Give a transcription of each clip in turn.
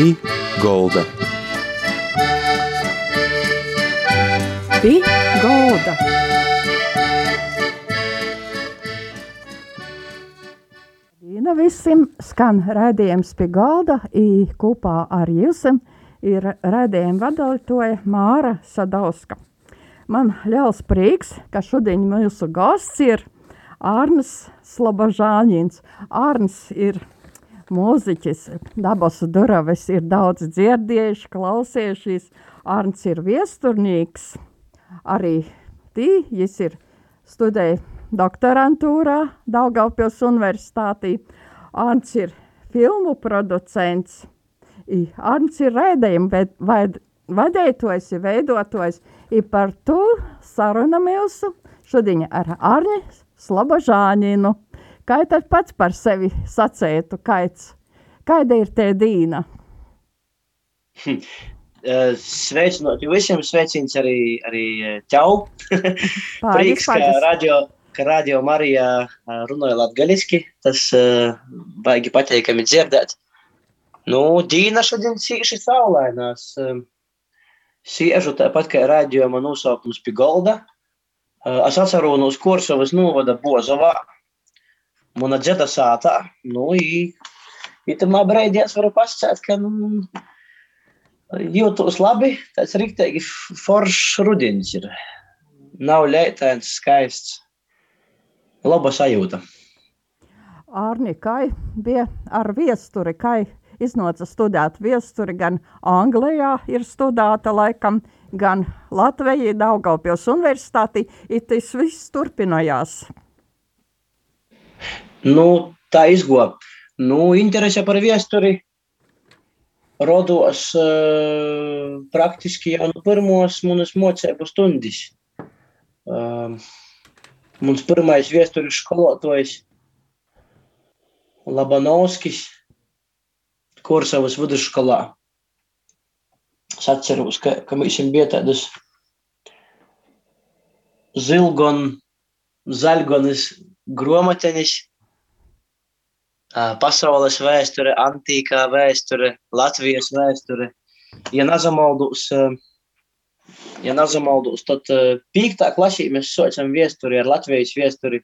Pī Golda. Pī Golda. Dīna visiem skan raidījums pie galda, i kopā ar jums ir raidījuma vadītāja Māra Sadauska. Man liels prieks, ka šodien mūsu gosts ir Arnis Slabažāņins. Arnis ir mūziķis, dabas duravis ir daudz dzirdējuši, klausījušies. Arnis ir viesturnīgs, arī tī, jis ir studēja doktorantūrā Daugavpils universitātī. Arnis ir filmu producents, I Arnis ir raidījuma vadētājs, veidotājs. I par to saruna mūsu šodien ar Arni Slabažāņinu. Kā tad pats par sevi sacētu, kāds, kāda ir te dīna? Sveicinot visiem, sveicins arī, arī ķau. Prieks, ka radio, ka radio Marija runāja latgaliski, tas uh, baigi pateikami dzirdēt. Nu, Dīna šodien cīši saulainās. Siežu tāpat kā rādījuma nosaukums pie golda. Es atceru no Skorsovas novada Bozovā. Dzeda sātā. Nu, i, i tamā breidī es varu pasakāt, ka nu, jūtos labi. Tas riktīgi foršs rudins ir. Nav leitains, skaists. Laba sajūta. Ārni, kā bija ar viesturi, kā iznāca studēt viesturi, gan Anglijā ir studēta laikam, gan Latvijā, Daugavpils universitātī, ir tas viss turpinājās. Nu, tā izgo. Nu, interese par viesturi rodos uh, praktiski jau no pirmos manas mocēbu stundas. Uh, mums pirmais viesturis skolotājs Labanovskis, Kursavas vidusskolā. Es atceros, ka, ka mums bija tādas zilgon, zaļgonis gromatenis, pasaules vēsture, antīkā vēsture, Latvijas vēsture. Ja nazamaldos, ja nazamaldos tad pīktā klasī mēs saucam viesturi ar Latvijas viesturi.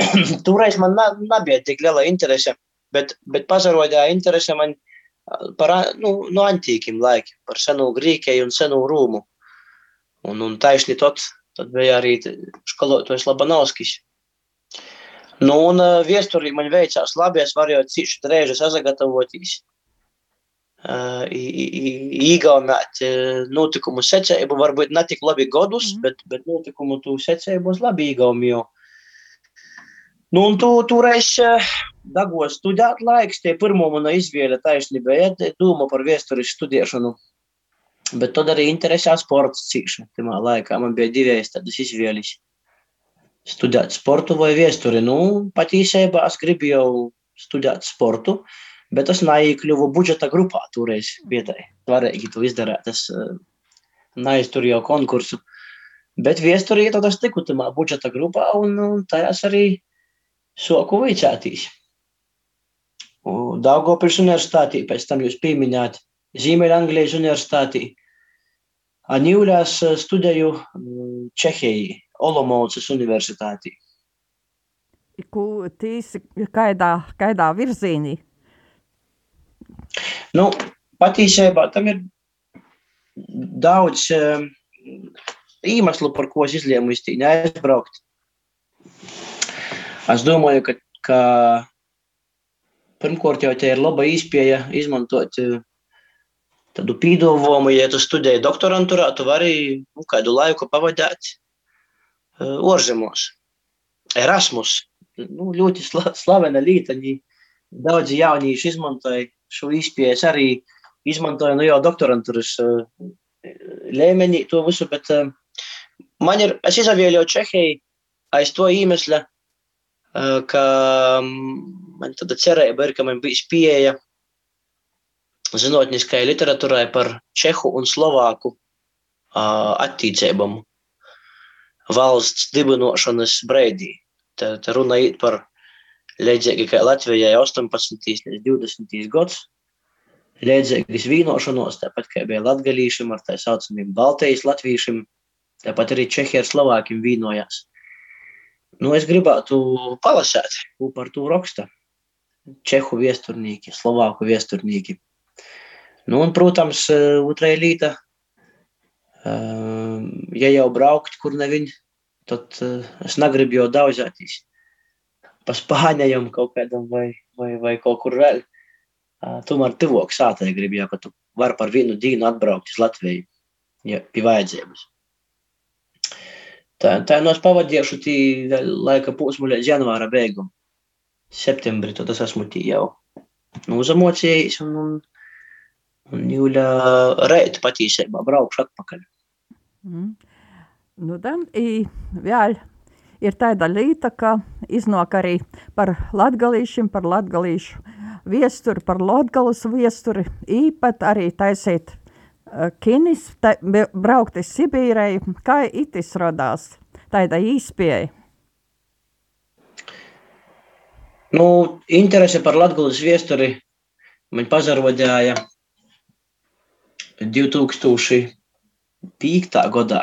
Toreiz man nebija tik liela interese, bet, bet pazarodīja interese man par nu, no antīkiem laikiem, par senu Grieķiju un senu Rūmu. Un, un taisni tad, tad bija arī skolotājs Labanovskis. Nu, un viesturī man veicās labi, es varēju cīši drēži sagatavoties. Uh, Īgaunāt notikumu secību, varbūt ne tik labi godus, mm. bet, bet notikumu tu secībos labi īgaumīju. Nu, un tu toreiz dagos studēt laiks, tie pirmo mana izvēle taisnība, ja doma par vēstures studēšanu. Bet tad arī interesē sports cīkšana. Timā laikā man bija divas tādas izvēles. Studēt sportu vai vēsturi. Nu, patiesībā es gribēju studēt sportu, bet es neiekļuvu budžeta grupā toreiz vietai. Svarīgi to izdarīt, es neizturēju konkursu. Bet vēsturī tad es tiku tamā budžeta grupā un, un tajās arī soku vicētīs. Daugopils universitātī, pēc tam jūs pieminējāt Ziemeļanglijas universitātī. Anīļās studēju Čehijā, Olomoucas universitātī. Ko tīsi, kaidā, kaidā virzīnī? Nu, patiesībā tam ir daudz um, iemeslu, par ko es izlēmu īstenībā neaizbraukt. Es domāju, ka, ka pirmkārt jau te ir laba izpēja izmantot tādu pīdolvojumu, ja tu studēji doktorantūrā, tu vari nu, kādu laiku pavadīt ārzemēs. Erasmus, nu, ļoti sla, slavena lieta. Daudzi jaunieši izmantoja šo izpēju. Es arī izmantoju nu, jau doktorantūras līmenī to visu, bet man ir, es izvēlējos Čehiju aiz to iemesla, ka man tāda cerība ir, ka man bija pieeja zinātniskai literatūrai par čehu un slovāku attīstībām valsts dibinošanas breidī. Te, te runa ir par līdzīgi kā Latvijai 18. līdz 20. gads. Liedzīgas vīnošanos, tāpat kā bija latgalīšiem ar tā saucamiem Baltijas latvīšiem, tāpat arī Čehija ar Slovākiem vīnojās. Nu, es gribētu palasēt, ko par to raksta Čehu viesturnīki, Slovāku viesturnīki. Nu, un, protams, otrajā līta, ja jau braukt, kur neviņ, tad es negribu jau daudzētīs pa Spāņajam kaut kādam vai, vai, vai kaut kur vēl. Tomēr tuvāk sātai grib, ja, ka tu vari par vienu dienu atbraukt uz Latviju, ja pie vajadzības. Tā, tā no es pavadīšu tī laika posmu līdz janvāra beigum. Septembrī tad es esmu tī jau nu, uzamocījis un, un, un Jūļa reit patīsībā braukšu atpakaļ. Mm. Nu, dan, i vēl ir tāda līta, ka iznāk arī par latgalīšiem, par latgalīšu viesturi, par latgalus viesturi, īpat arī taisīt uh, kinis, ta, braukt uz Sibīrei, kā itis radās, tāda īspēja. Nu, interese par latgalus viesturi man pazarodēja 2005. gadā.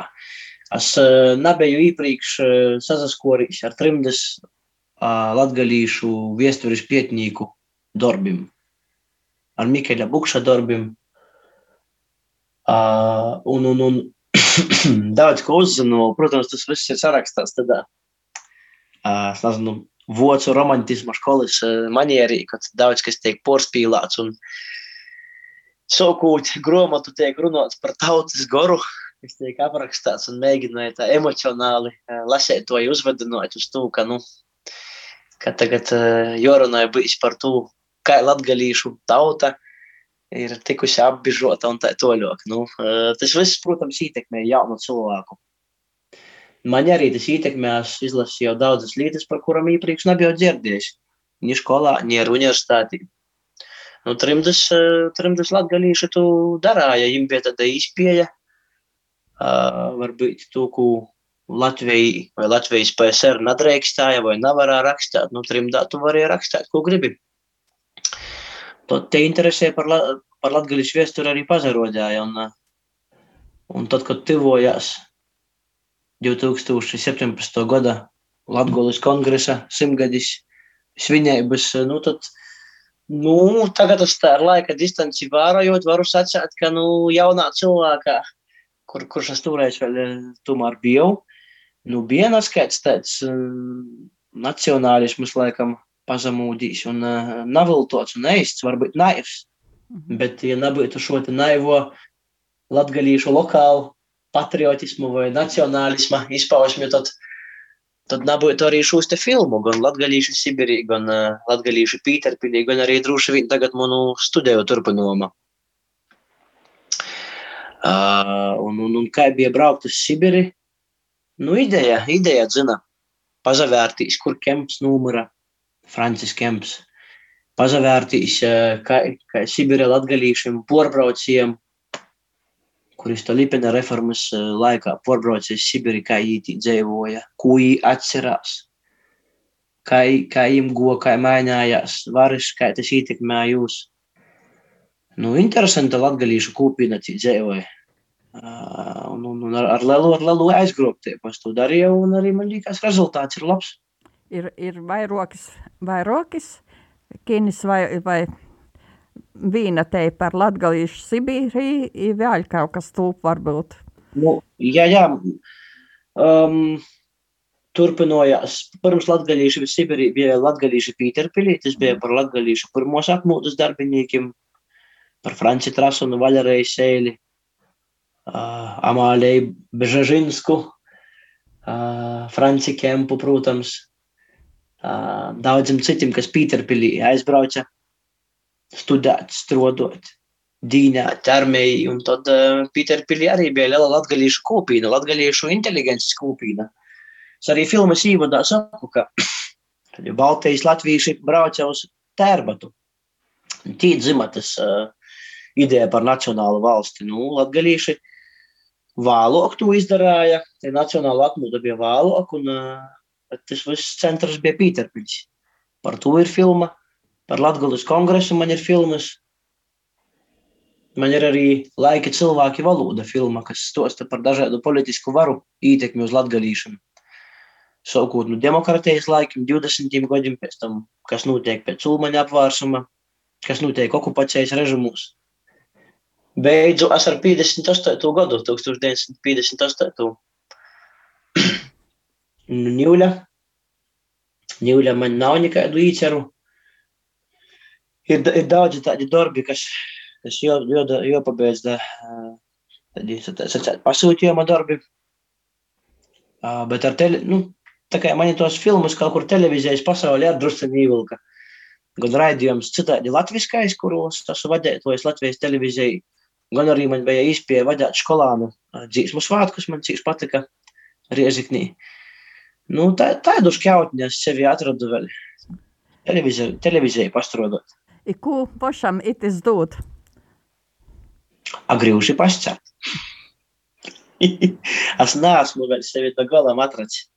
Es uh, nebiju iepriekš uh, sasaskorījis ar trimdes uh, latgalīšu viesturis pietnīku darbim. Ar Mikeļa Bukša darbim. Uh, un, un, un daudz ko uzzinu, protams, tas viss ir sarakstās tādā, uh, es nezinu, vocu romantisma školas uh, manierī, kad daudz kas tiek porspīlāts un sokūt gromatu tiek runāts par tautas goru, kas tiek aprakstīts un mēģināja tā emocionāli uh, lasīt to uzvedinot uz to, ka, nu, ka tagad uh, jorunāja bijis par to, kā latgalīšu tauta ir tikusi apbižota un tā toļok. Nu, tas viss, protams, ietekmē jaunu cilvēku. Man arī tas ietekmē, es izlasīju jau daudzas lietas, par kurām iepriekš nebiju dzirdējis. Ni skolā, ni ar universitāti. Nu, trimdas, trimdas latgalīši tu darāja, viņiem bija tāda izpēja, uh, varbūt to, ko Latvija vai Latvijas PSR nedrīkstēja vai nevarēja rakstīt. Nu, trimdā tu varēji rakstīt, ko gribi. Tad te interesē par, la, par latgalīšu viesturi arī pazarodēja. Un, un tad, kad tuvojās 2017. gada Latgolas kongresa simtgadis svinības, nu tad, nu, tagad es tā laika distanci vērojot, varu sacīt, ka, nu, jaunā cilvēkā, kur, kurš es toreiz vēl tomēr biju, nu, bija naskaits tāds um, nacionālisms, laikam, pazemūdīs un uh, naviltots un eists, varbūt naivs. -hmm. Bet, ja nebūtu šo te naivo latgalīšu lokālu patriotismu vai nacionālismu izpausmi, tad, tad nebūtu arī šos te filmu, gan latgalīšu Sibirī, gan uh, latgalīšu Pīterpilī, gan arī droši vien tagad manu studēju turpinājumā. Uh, un, un, un kā bija braukt uz Sibiri? Nu, ideja, ideja, zina, pazavērtīs, kur kemps numura, Francis Kemps pazavērtīs, kā, kā Sibīrē latgalīšiem porbraucējiem, kuris to Lipena reformas laikā porbraucējis Sibīri, kā īti dzīvoja, ko viņi atcerās, kā, kā viņiem go, kā mainājās varas, kā tas ietekmē jūs. Nu, interesanta latgalīšu kūpina dzīvoja. Uh, un, un, un ar, ar lielu, ar lielu aizgrobtību es to darīju, un arī man liekas, rezultāts ir labs ir, ir vairākas, vairākas kinis vai, vai vīna te par latgalīšu Sibīriju, ir vēl kaut kas tūp varbūt. Nu, jā, jā. Um, turpinājās. Pirms latgalīšu Sibīrija bija latgalīšu Pīterpilī, tas bija par latgalīšu pirmos atmūtas darbiniekiem, par Franci Trasunu, Vaļarēju Sēli, uh, Amālēju Bežažinsku, uh, Franci Kempu, protams, daudziem citiem, kas Pīterpilī aizbrauca studēt, strodot, dīnēt armiju, un tad uh, Pīterpilī arī bija liela latgalīšu kūpīna, latgalīšu inteligences kūpīna. Es arī filmas īvadā saku, ka ja Baltijas latvieši brauca uz tērbatu. Tī dzima tas uh, ideja par nacionālu valsti. Nu, latgalīši vālok to izdarāja, te nacionāla atmūda bija vālok, un uh, bet tas viss centrs bija Pīterpils. Par to ir filma, par Latgulas kongresu man ir filmas. Man ir arī laika cilvēki valoda filma, kas stosta par dažādu politisku varu ietekmi uz latgalīšanu. Sākot no demokratijas laikiem, 20 gadiem pēc tam, kas notiek pēc Ulmaņa apvārsuma, kas notiek okupācijas režimos. Beidzu es ar 58. gadu, 1958. Ņūļa. Ņūļa man nav nekādu īceru. Ir, ir daudzi tādi darbi, kas, kas jo, jo, jopabeidz da, tādi, sacēt, pasūtījuma darbi. Bet ar tele, nu, tā kā man tos filmus kaut kur televīzijas pasaulē ir drusciņi ievilka. Gan raidījums citādi latviskais, kuros esmu vadētojis Latvijas televīzijai, gan arī man bija īspēja vadīt skolānu dzīsmu svātkus, man cīks patika Rieziknī. Nu, tā, tādu šķautņu es sevi atradu vēl televīzijai, televīzijai pastrodot. I ko pašam itis dod? Agrīvuši pascēt. es neesmu vēl sevi to galam atracis.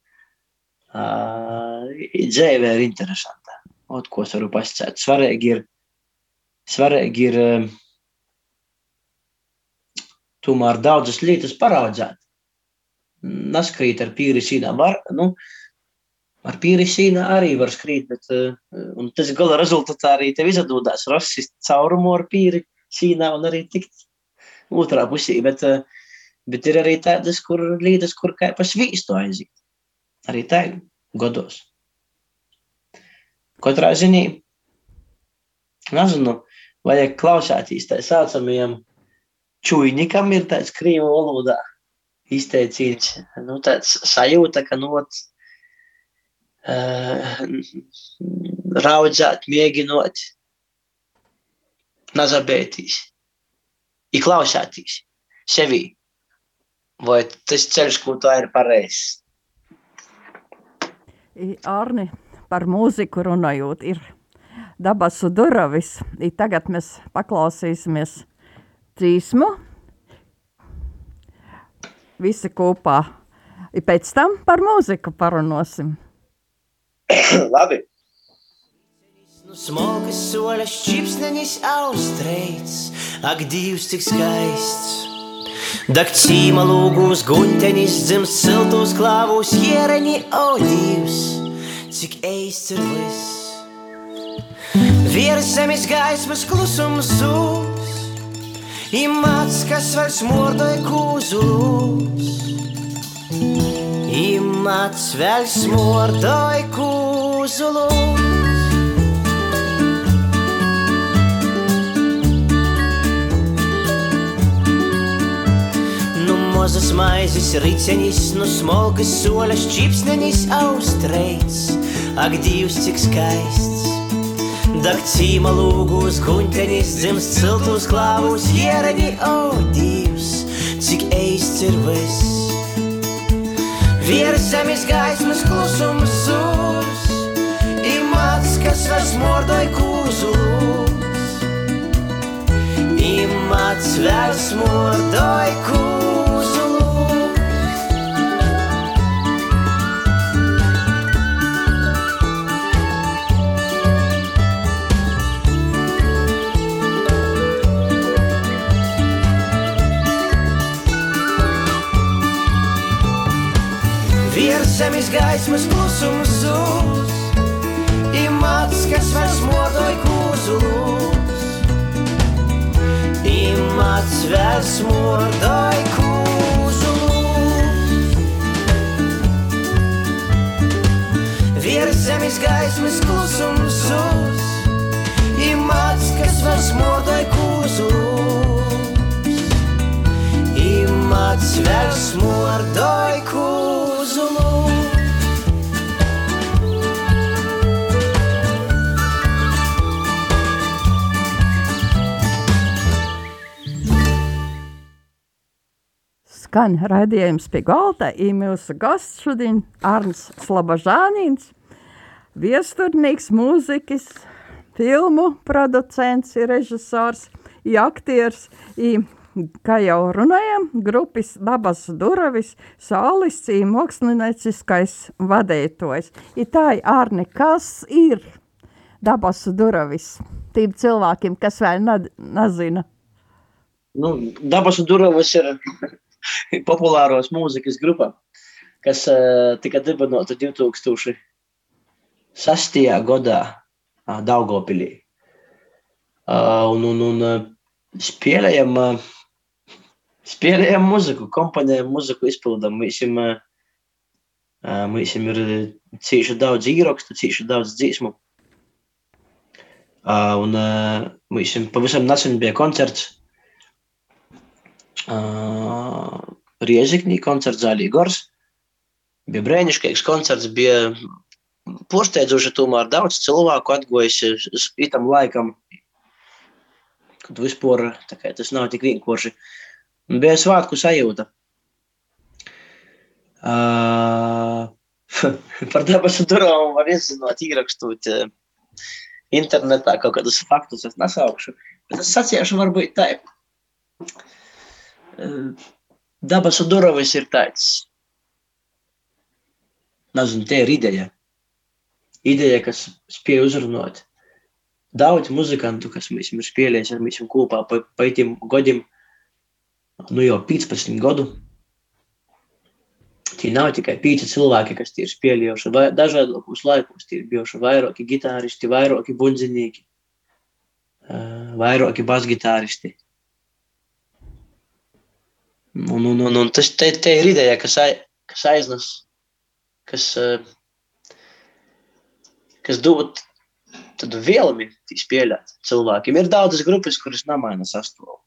Uh, dzīve ir interesanta. Ot, ko es varu pascēt. Svarīgi ir, svarīgi ir uh, tomēr daudzas lietas paraudzēt. Naskrīt ar pīri sīnā. Var, nu, ar pīri sīnā arī var skrīt, bet uh, tas gala rezultātā arī tev izdodās rasist caurumu ar pīri sīnā un arī tikt otrā pusī. Bet, uh, bet ir arī tādas, kur lietas, kur kā pa svīstu aiziet. Arī tā godos. Katrā ziņā, nezinu, vajag klausēties tā saucamajam čūņikam, ir tāds krīvu valodā izteicīts, nu, tāds sajūta, ka, nu, uh, raudzēt, mēģinot, nazabētīs, ir klausētīs sevi, vai tas ceļš, ko tā ir pareizs. Arni, par mūziku runājot, ir dabasu duravis. I tagad mēs paklausīsimies dzīsmu. Visi kopā. I pēc tam par mūziku parunāsim. Labi. Nu smalkas soļas, čipsnenis austrēts, ak, divs cik skaists. Dak cīma lūgūs, guņtenis, dzims siltos klāvūs, iereni audījus, cik eists ir viss. Vieras zemes gaismas klusums zūs, imats, kas vairs mordoja kūzulūs. Imats vēl smordoja kūzulūs. Mazas maizes ricenis, no smalkas soļas čipsnenis austrēts, ak, divs cik skaists. Dak cīma lūgūs, guņtenis, dzims ciltus klāvus, iereni, o, divs, cik eists ir viss. Vieras zemes gaismas klusums zūs, imats, kas vairs mordoja kūzulūs. Imats vairs mordoja kūzulūs. Zemes gaismas klusums zūs, imats, kas vairs modoja kūzulūs. Imats vairs modoja kūzulūs. Viers zemes gaismas klusums zūs, imats, kas vairs modoja kūzulūs. Imats vairs modoja kūzulūs. Skan raidījums pie galda. Ir mūsu gasts šodien Arns Slabažānins, viesturnieks, mūzikas, filmu producents, režisors, aktieris. Kā jau runājām, grupas dabas durvis, solists, mākslinieciskais vadītājs. Ir tā, Arni, kas ir dabas durvis tiem cilvēkiem, kas vēl nezina? Nu, Dabas un Durovas ir populāros mūzikas grupa, kas uh, tika dibinota 2006. gadā uh, Daugopilī. Uh, un, un, un uh, spēlējam, uh, spēlējam muziku, komponējam muziku, izpildam. Visam, uh, Mums ir cīši daudz īrakstu, cīši daudz dziesmu. Un mums pavisam nesen bija koncerts. Rieziknī koncerts Zālī Gors. Bija brēniškīgs koncerts, bija porsteidzoši tomēr daudz cilvēku atgojuši itam laikam, kad vispār tas nav tik vienkārši. Bija svātku sajūta. Uh, par dabasu durām var izzināt, ierakstot internetā kaut kādus faktus, es nesaukšu. Bet es sacīšu, varbūt tā. Uh, dabasu durvis ir tāds. Nezinu, te ir ideja. Ideja, kas spēj uzrunāt daudz muzikantu, kas mēs esam spēlējuši ar mums kopā pa, pa tiem gadiem, nu jau 15 gadu. Tie nav tikai pieci cilvēki, kas ir spēlējuši dažādos laikos. Tie ir bijuši vairāki gitāristi, vairāki bundzinieki, vairāki basgitāristi. Un, un, un, un tas te, te ir ideja, kas, kas aiznes, kas, kas dod tādu vēlmi spēlēt cilvēkiem. Ir daudzas grupas, kuras nemaina sastāvu.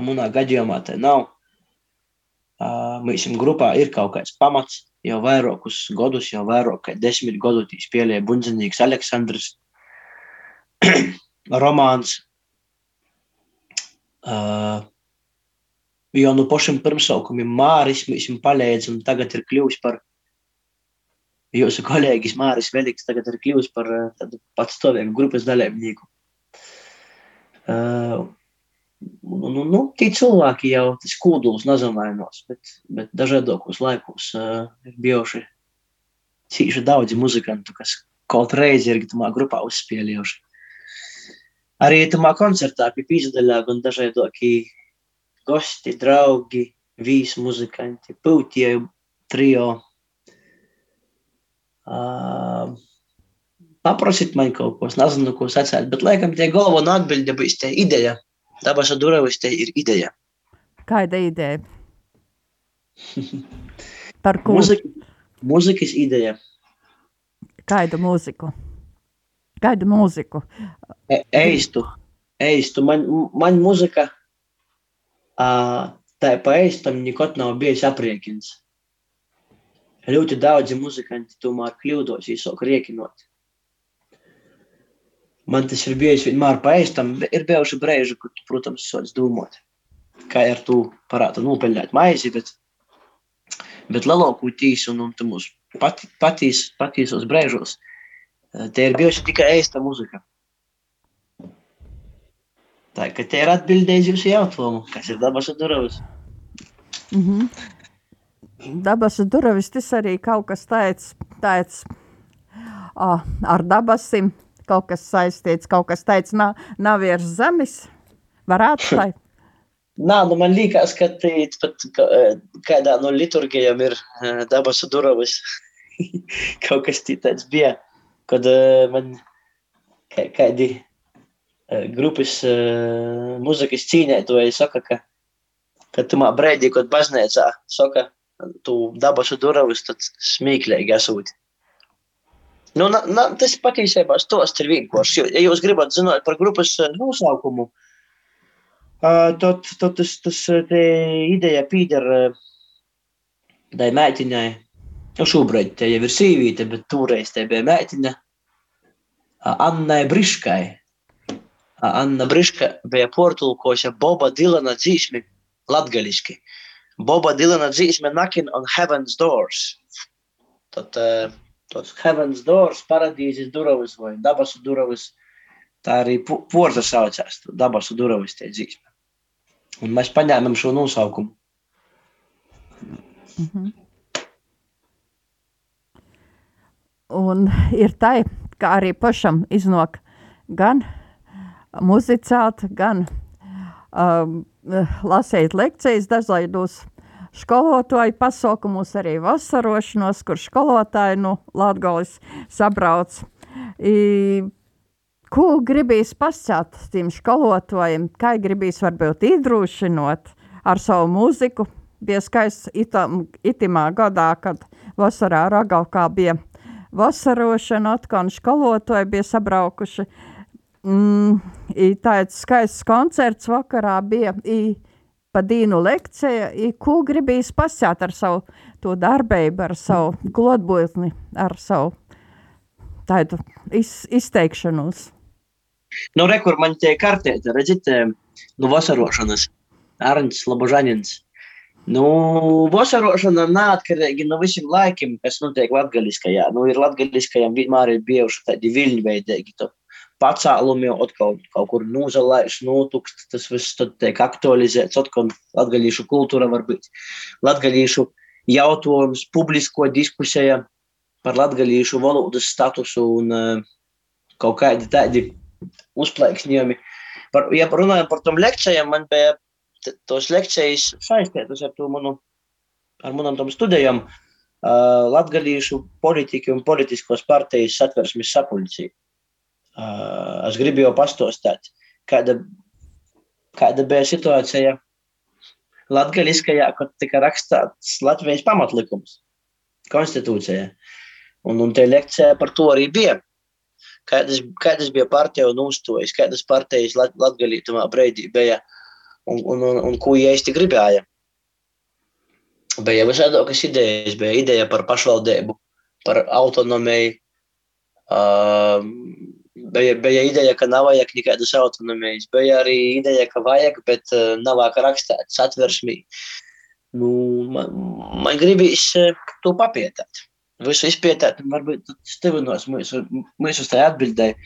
Manā gadījumā tā nav Mēs grupā ir kaut kāds pamats, jau vairākus gadus, jau vairāk kā desmit gadus spēlēja Bunzinīgs Aleksandrs, Romāns. Uh, jau no pašiem pirmsaukumiem Māris mēs viņam palīdzam, tagad ir kļuvis par jūsu kolēģis Māris Veliks, tagad ir kļuvis par uh, tādu patstāvīgu grupas dalībnieku. Uh, Nu, nu, nu, tie cilvēki jau tas kūduls nezamainos, bet, bet dažādos laikos uh, ir bijuši cīši daudzi muzikantu, kas kaut reizi ir tamā grupā uzspēlējuši. Arī tamā koncertā pie pīzdaļā gan dažādoki gosti, draugi, vīsi muzikanti, pūtie trio. Uh, paprasiet man kaut ko, es nezinu, ko sacēt, bet laikam tie galvenā atbilde būs tie ideja Dabas durvis te ir ideja. Kāda ideja? Par ko? Mūzika, mūzikas ideja. Kādu mūziku? Kādu mūziku? E, eistu. Eistu. Man, man mūzika uh, tā pa eistam nekot nav bijis apriekins. Ļoti daudzi muzikanti tomēr kļūdos, īsāk riekinot man tas ir bijis vienmēr paēstam. Ir bijuši brīži, kad, protams, sots domāt, kā ar to parātu nopeļņāt maizi, bet, bet lielāko tīsu un, un mūsu pat, patīs, patīsos brīžos, te ir bijusi tikai ēsta muzika. Tā ka te ir atbildējis jūsu jautājumu, kas ir dabas durvis. Mm -hmm. Dabas durvis, tas arī kaut kas tāds, tāds oh, ar dabasim kaut kas saistīts, kaut kas tāds nav, nav virs zemes. Varētu tā. Nā, nu man liekas, ka pat kādā no liturgijām ir dabas durvis. kaut kas tāds bija, kad man kādi grupas muzikas cīnētoji saka, ka, ka tumā brēdī, kad baznīcā saka, tu dabas durvis, tad smīklīgi esot. Nu, na, na, tas patiesībā stāsts ir vienkāršs. Ja jūs gribat zināt par grupas nosaukumu, uh, tad, tad tas, tas ideja pīder uh, tai mētiņai. Nu, šobrīd te jau ir sīvīte, bet toreiz te bija mētiņa uh, Annai Briškai. Uh, Anna Briška bija portulkoša Boba Dilana dzīsmi latgaliski. Boba Dilana dzīsme Knocking on Heaven's Doors. Tad, uh, tos heavens doors, paradīzes durvis vai dabasu durvis. Tā arī porza saucās, dabasu durvis tie dzīsme. Un mēs paņēmām šo nosaukumu. Mm -hmm. Un ir tā, ka arī pašam iznāk gan muzicēt, gan um, lasīt lekcijas dažādos skolotāju pasaukumus, arī vasarošanos, kur skolotāji no nu, Latgolis sabrauc. I, ko gribīs pascāt tiem skolotājiem, kā gribīs varbūt iedrošinot ar savu mūziku. Bija skaists itam, itimā gadā, kad vasarā Ragaukā bija vasarošana, atkal skolotāji bija sabraukuši. Mm, tāds skaists koncerts vakarā bija. I, pa dīnu lekcija, ko gribīs pasēt ar savu to darbību, ar savu glodbūtni, ar savu tādu iz, izteikšanos. Nu, re, kur man tie kartēti, redzit, nu, vasarošanas, Arņš Labožanins. Nu, vasarošana neatkarīgi no visiem laikiem, kas notiek latgaliskajā. Nu, ir latgaliskajām vienmēr ir bijuši tādi viļņveidīgi, to pacēlumi atkal kaut kur nozalaiš, notukst, tas viss tad tiek aktualizēts, atkal latgalīšu kultūra var būt. Latgalīšu jautājums, publisko diskusija par latgalīšu valodas statusu un uh, kaut kādi tādi uzplaiksņojumi. Par, ja runājam par tom lekcijām, man bija tos lekcijas saistītas ar to manu, ar manam tam studijām, uh, latgalīšu politiku un politiskos partijas satversmes sapulcī. Uh, es gribu jau pastostāt, kāda, kāda bija situācija latgaliskajā, kad tika rakstāts Latvijas pamatlikums konstitūcijā. Un, un te lekcija par to arī bija. Kādas, kādas bija partija un uzstojas, kādas partijas lat, latgalītumā breidī bija un, un, un, un ko īsti gribēja. Bija visādākas idejas, bija ideja par pašvaldību, par autonomiju, uh, bija, bija ideja, ka nav vajag nekādas autonomijas. Bija arī ideja, ka vajag, bet uh, nav kā rakstīt satversmī. Nu, man, man gribīs uh, to papietāt. Visu izpietāt, un varbūt stevinos mūsu, mūsu tai atbildēja,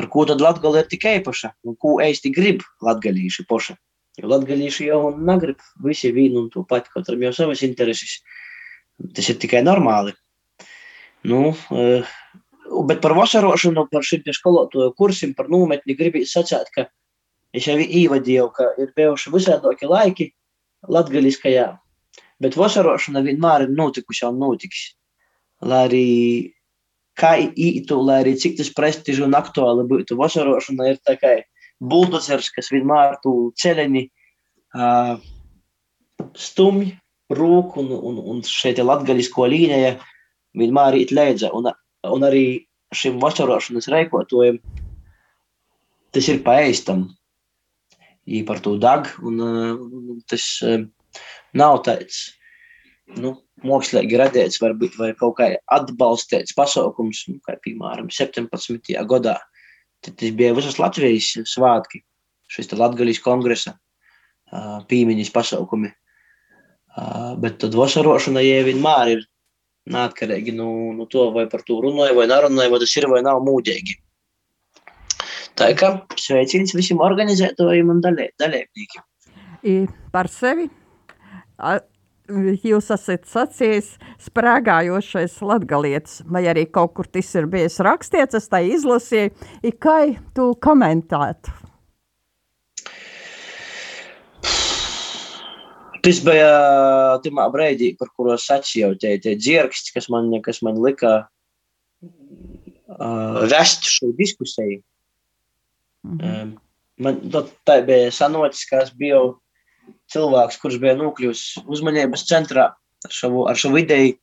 ar ko tad Latgala ir tik īpaša, un ko īsti grib latgalīši poša. Jo latgalīši jau negrib visi vienu un to pat, katram jau savas intereses. Tas ir tikai normāli. Nu, uh, Bet par vasarošanu, par šiem skolotāju kursiem, par nometni gribētu sacīt, ka es jau ievadīju, ka ir bijuši visādākie laiki latgaliskajā, bet vasarošana vienmēr ir notikusi un notiks. Lai arī kā ītu, lai arī cik tas prestiži un aktuāli būtu vasarošana, ir tā kā buldozers, kas vienmēr tu ceļeni uh, stumj rūku un, un, un šeit ir latgalisko līnija vienmēr īt leidza. Un arī šim vasarošanas rēkotojam tas ir paēstam. Ī par to dag, un, un tas nav tāds, nu, mākslīgi radīts, varbūt, vai kaut kā atbalstīts pasaukums, nu, kā piemēram 17. gadā. Tad tas bija visas Latvijas svātki, šis Latgalijas kongresa pīmiņas pasaukumi. Bet tad vasarošana jau vienmēr ir Neatkarīgi no, nu, nu to, vai par to runāja, vai nerunāja, vai tas ir vai nav mūģīgi. Tā kā sveiciens visiem organizētājiem un dalībniekiem. Par sevi jūs esat sacījis sprēgājošais latgalietis, vai arī kaut kur tas ir bijis rakstīts, es tā izlasīju, kā tu komentētu? Tas bija tajā brīdī, par kuru es sacīju, tie, tie dzirksti, kas man, kas man lika uh, vest šo diskusiju. Mm -hmm. man tā bija sanocis, ka es biju cilvēks, kurš bija nokļuvis uzmanības centrā ar šo, ar šo ideju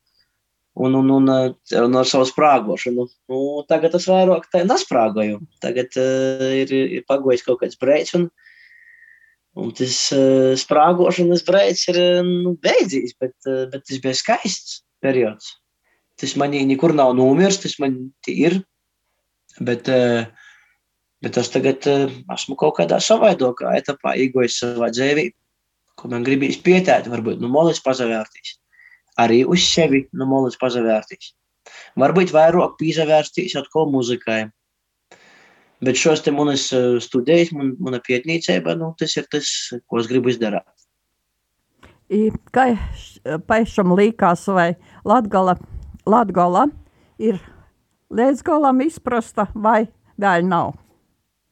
un, un, un, un ar savu sprāgošanu. Nu, tagad es vairāk tā nesprāgoju. Tagad uh, ir, ir pagojis kaut kāds brīdis. Un tas uh, sprāgošanas brīdis ir nu, beidzies, bet, uh, bet tas bija skaists periods. Tas man nekur nav nomiris, tas man ir. Bet, uh, bet es tagad uh, esmu kaut kādā savādākā etapā, iegojis savā dzīvē, ko man gribīs pietēt, varbūt no molas pazavērtīs. Arī uz sevi no molas pazavērtīs. Varbūt vairāk pīzavērtīs atkal muzikai. Bet šos te manas studijas, man, mana pētniecība, nu, tas ir tas, ko es gribu izdarīt. Kā pašam līkās, vai Latgala, Latgala ir līdz galam izprasta vai vēl nav?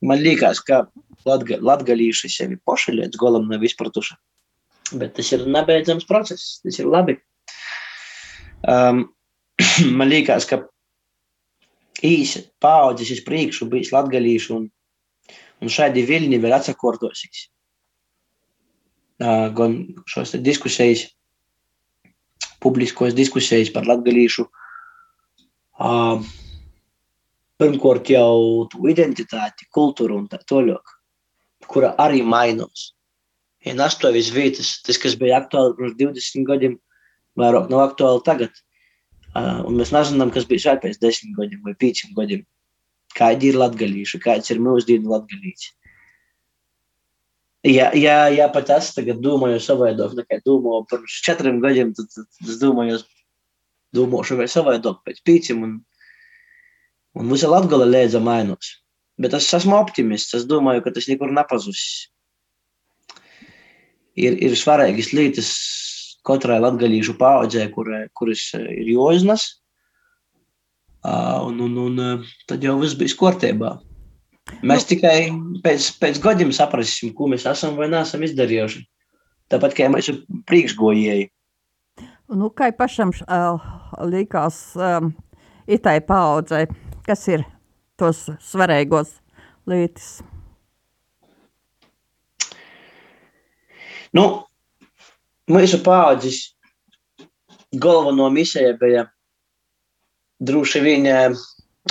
Man liekas, ka latga, latgalīši sevi poši līdz golam nav izpratuši. Bet tas ir nebeidzams process, tas ir labi. Um, man liekas, ka īsi paudzes uz priekšu bijis latgalīši un, un šādi viļņi vēl atsakortosies. Uh, gan šos diskusijas, publiskos diskusijas par latgalīšu uh, pirmkārt jau identitāti, kultūru un tā tālāk, kura arī mainās. Ja nastāvis vietas, tas, kas bija aktuāli pirms 20 gadiem, vairāk nav aktuāli tagad. Uh, un mēs nezinām, kas bija šeit pēc 10 gadiem vai 5 gadiem. Kādi ir latgalīši, kāds ir mūsdienu latgalīši. Ja, ja, ja pat es tagad domāju savādāk, nekā domāju pirms četriem gadiem, tad, tad, tad es domāju, domāšu vēl savādāk pēc pīciem. Un, un visa Latgala lēdza mainos. Bet es esmu optimists, es domāju, ka tas nekur nepazudīs. Ir, ir svarīgas lietas katrai latgalīšu paudzē, kur, kuras ir jāiznes. Un, un, un tad jau viss bija kārtībā. Mēs nu, tikai pēc, pēc gadiem sapratīsim, ko mēs esam vai neesam izdarījuši. Tāpat kā mēs esam priekšgojēji. Nu, kā pašam uh, likās um, itai paudzei, kas ir tos svarīgos lietas? Nu, mūsu paudzes galveno misija bija droši vien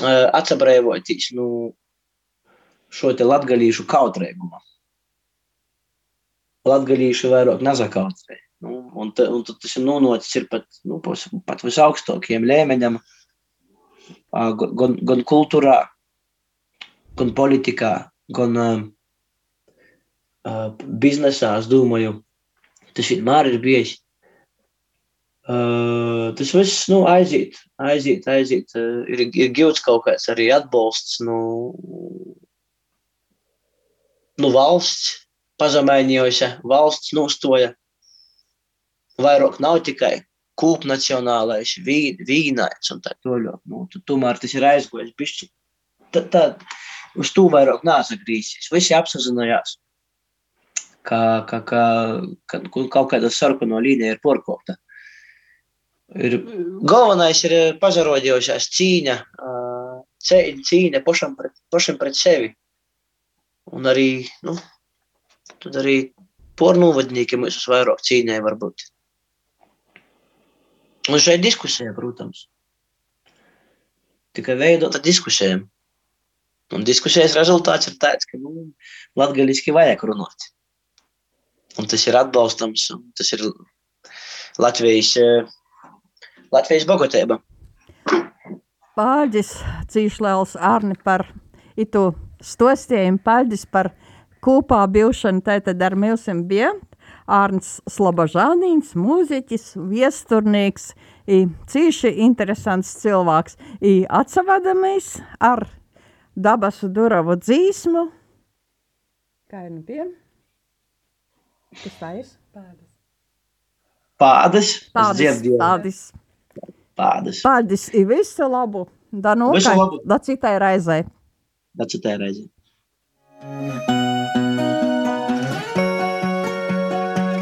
atsabrēvoties nu, šo te latgalīšu kautrēgumu. Latgalīši vairāk nezakautrē. Nu, un, ta, un tas ir nonācis ir pat, nu, pat visaugstākajiem līmeņiem, gan, gan kultūrā, gan politikā, gan uh, biznesā. Es domāju, tas vienmēr ir bijis. Uh, tas viss nu, aiziet, aiziet, aiziet. Uh, ir, ir gūts kaut kāds arī atbalsts. Nu, nu, valsts pazemēņojusi, valsts nostoja. Vairāk nav tikai kūpnacionālais, vīnais un tā tālāk. Nu, tomēr tas ir aizgojis bišķi. Tad, tad uz to vairāk nesagrīsies. Visi apsazinājās, ka, ka, ka, ka kaut kāda sarkano līnija ir porkopta. Ir, galvenais ir pazarodījušās cīņa, cīņa pašam pret, pašam pret sevi. Un arī, nu, tad arī pornūvadnieki mums vairāk cīņai varbūt. Un šeit diskusija, protams. Tikai veidota diskusijām. Un diskusijas rezultāts ir tāds, ka nu, latgaliski vajag runāt. Un tas ir atbalstams, tas ir Latvijas, Latvijas bogotība. Pārģis Cīšlēls Arni par itu stostiem paldies par kopā bilšanu. Tātad ar mums bija Ārns Slobožānīns, mūziķis, viesturnieks, cīši interesants cilvēks. I atsavadamies ar dabasu duravu dzīsmu. Kā ir nu pie? Kas tā ir? Pādas. Pādas. Pādas. Pādas. Pādas. Pādas. I visu labu. Da no, Visu labu. Da citai raizai. Da citai raizai.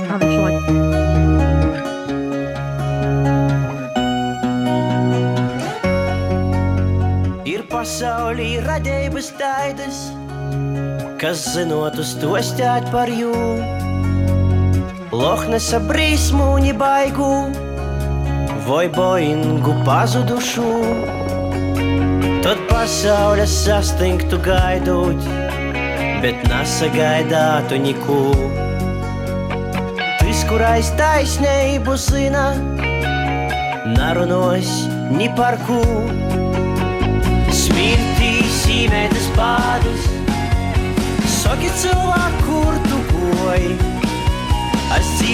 Kā viņš laik? Ir pasaulī radības taitas, kas zinotu stostāt par jū. Lohnesa brīsmūņi baigu, vai boingu pazudušu. Tad pasaules sastingtu gaidot, bet nesagaidātu niku. Tas, kurais taisnību zina, narunos ni par ko. Smirtī sīmētas pādus, saki cilvēku, kur tu goji.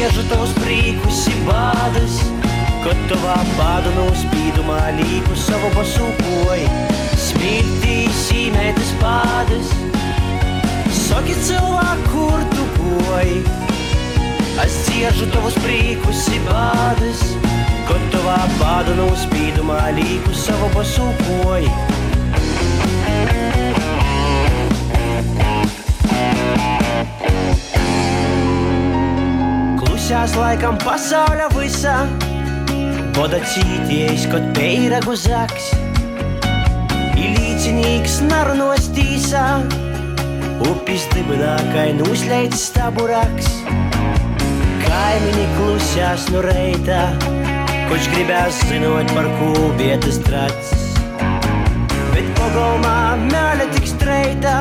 Es ciešu tavus prīkus, bādus, kad tavā bādu nospīdumā līku savu pasūkoji. Smirtī sīmētas pādus, saki cilvēku, kur tu goji. Es ciešu tavus prīkus, bādus, kad tavā bādu nospīdumā līku savu pasūkoji. Klusās laikam pasauļa visā. Boda cīties, kad peiragu zaks. Ilīcinīgs narunos tīsā, upis dibinā, kai nūsleicis staburaks. Kaimiņi klusās no reitā, kurš gribēs zinot par kūbietas trats. Bet pagalmā mēle tik streitā,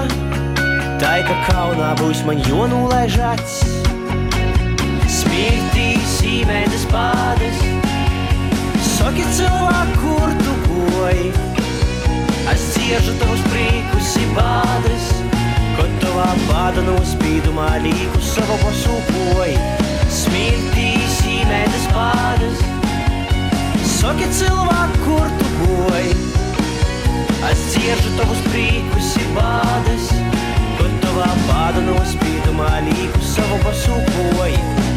tā ka kaunā būs man jonūlaižats. Smirtī sīmētas pādas, saki cilvēku, kur tu goji. Es ciešu tavus priekus i bādas, kad tavā bāda nospīdumā līku savu pasūkoji. Smirtī sīmētas pādas, saki cilvēku, kur tu goji. Es ciešu tavus priekus i bādas, kad tavā bāda nospīdumā līku savu pasūkoji.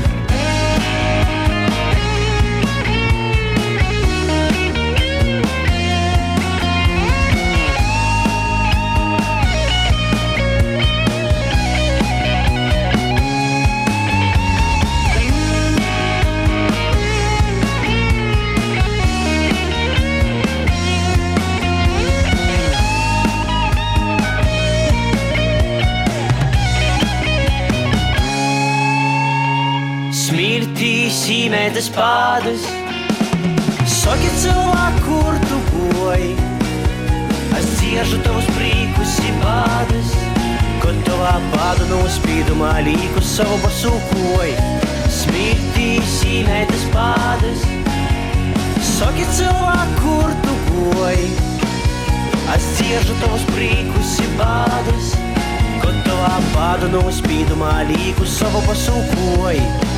Smirtī sīmētas pādas, saki cilvēku, kur tu goji. Es ciešu tavus priekus i bādas, kad tavā pāda nospīdumā līku savu pasūkoji. Smirtī sīmētas pādas, saki cilvēku, kur tu goji. Es ciešu tavus priekus i bādas, kad tavā pāda nospīdumā līku savu pasūkoji.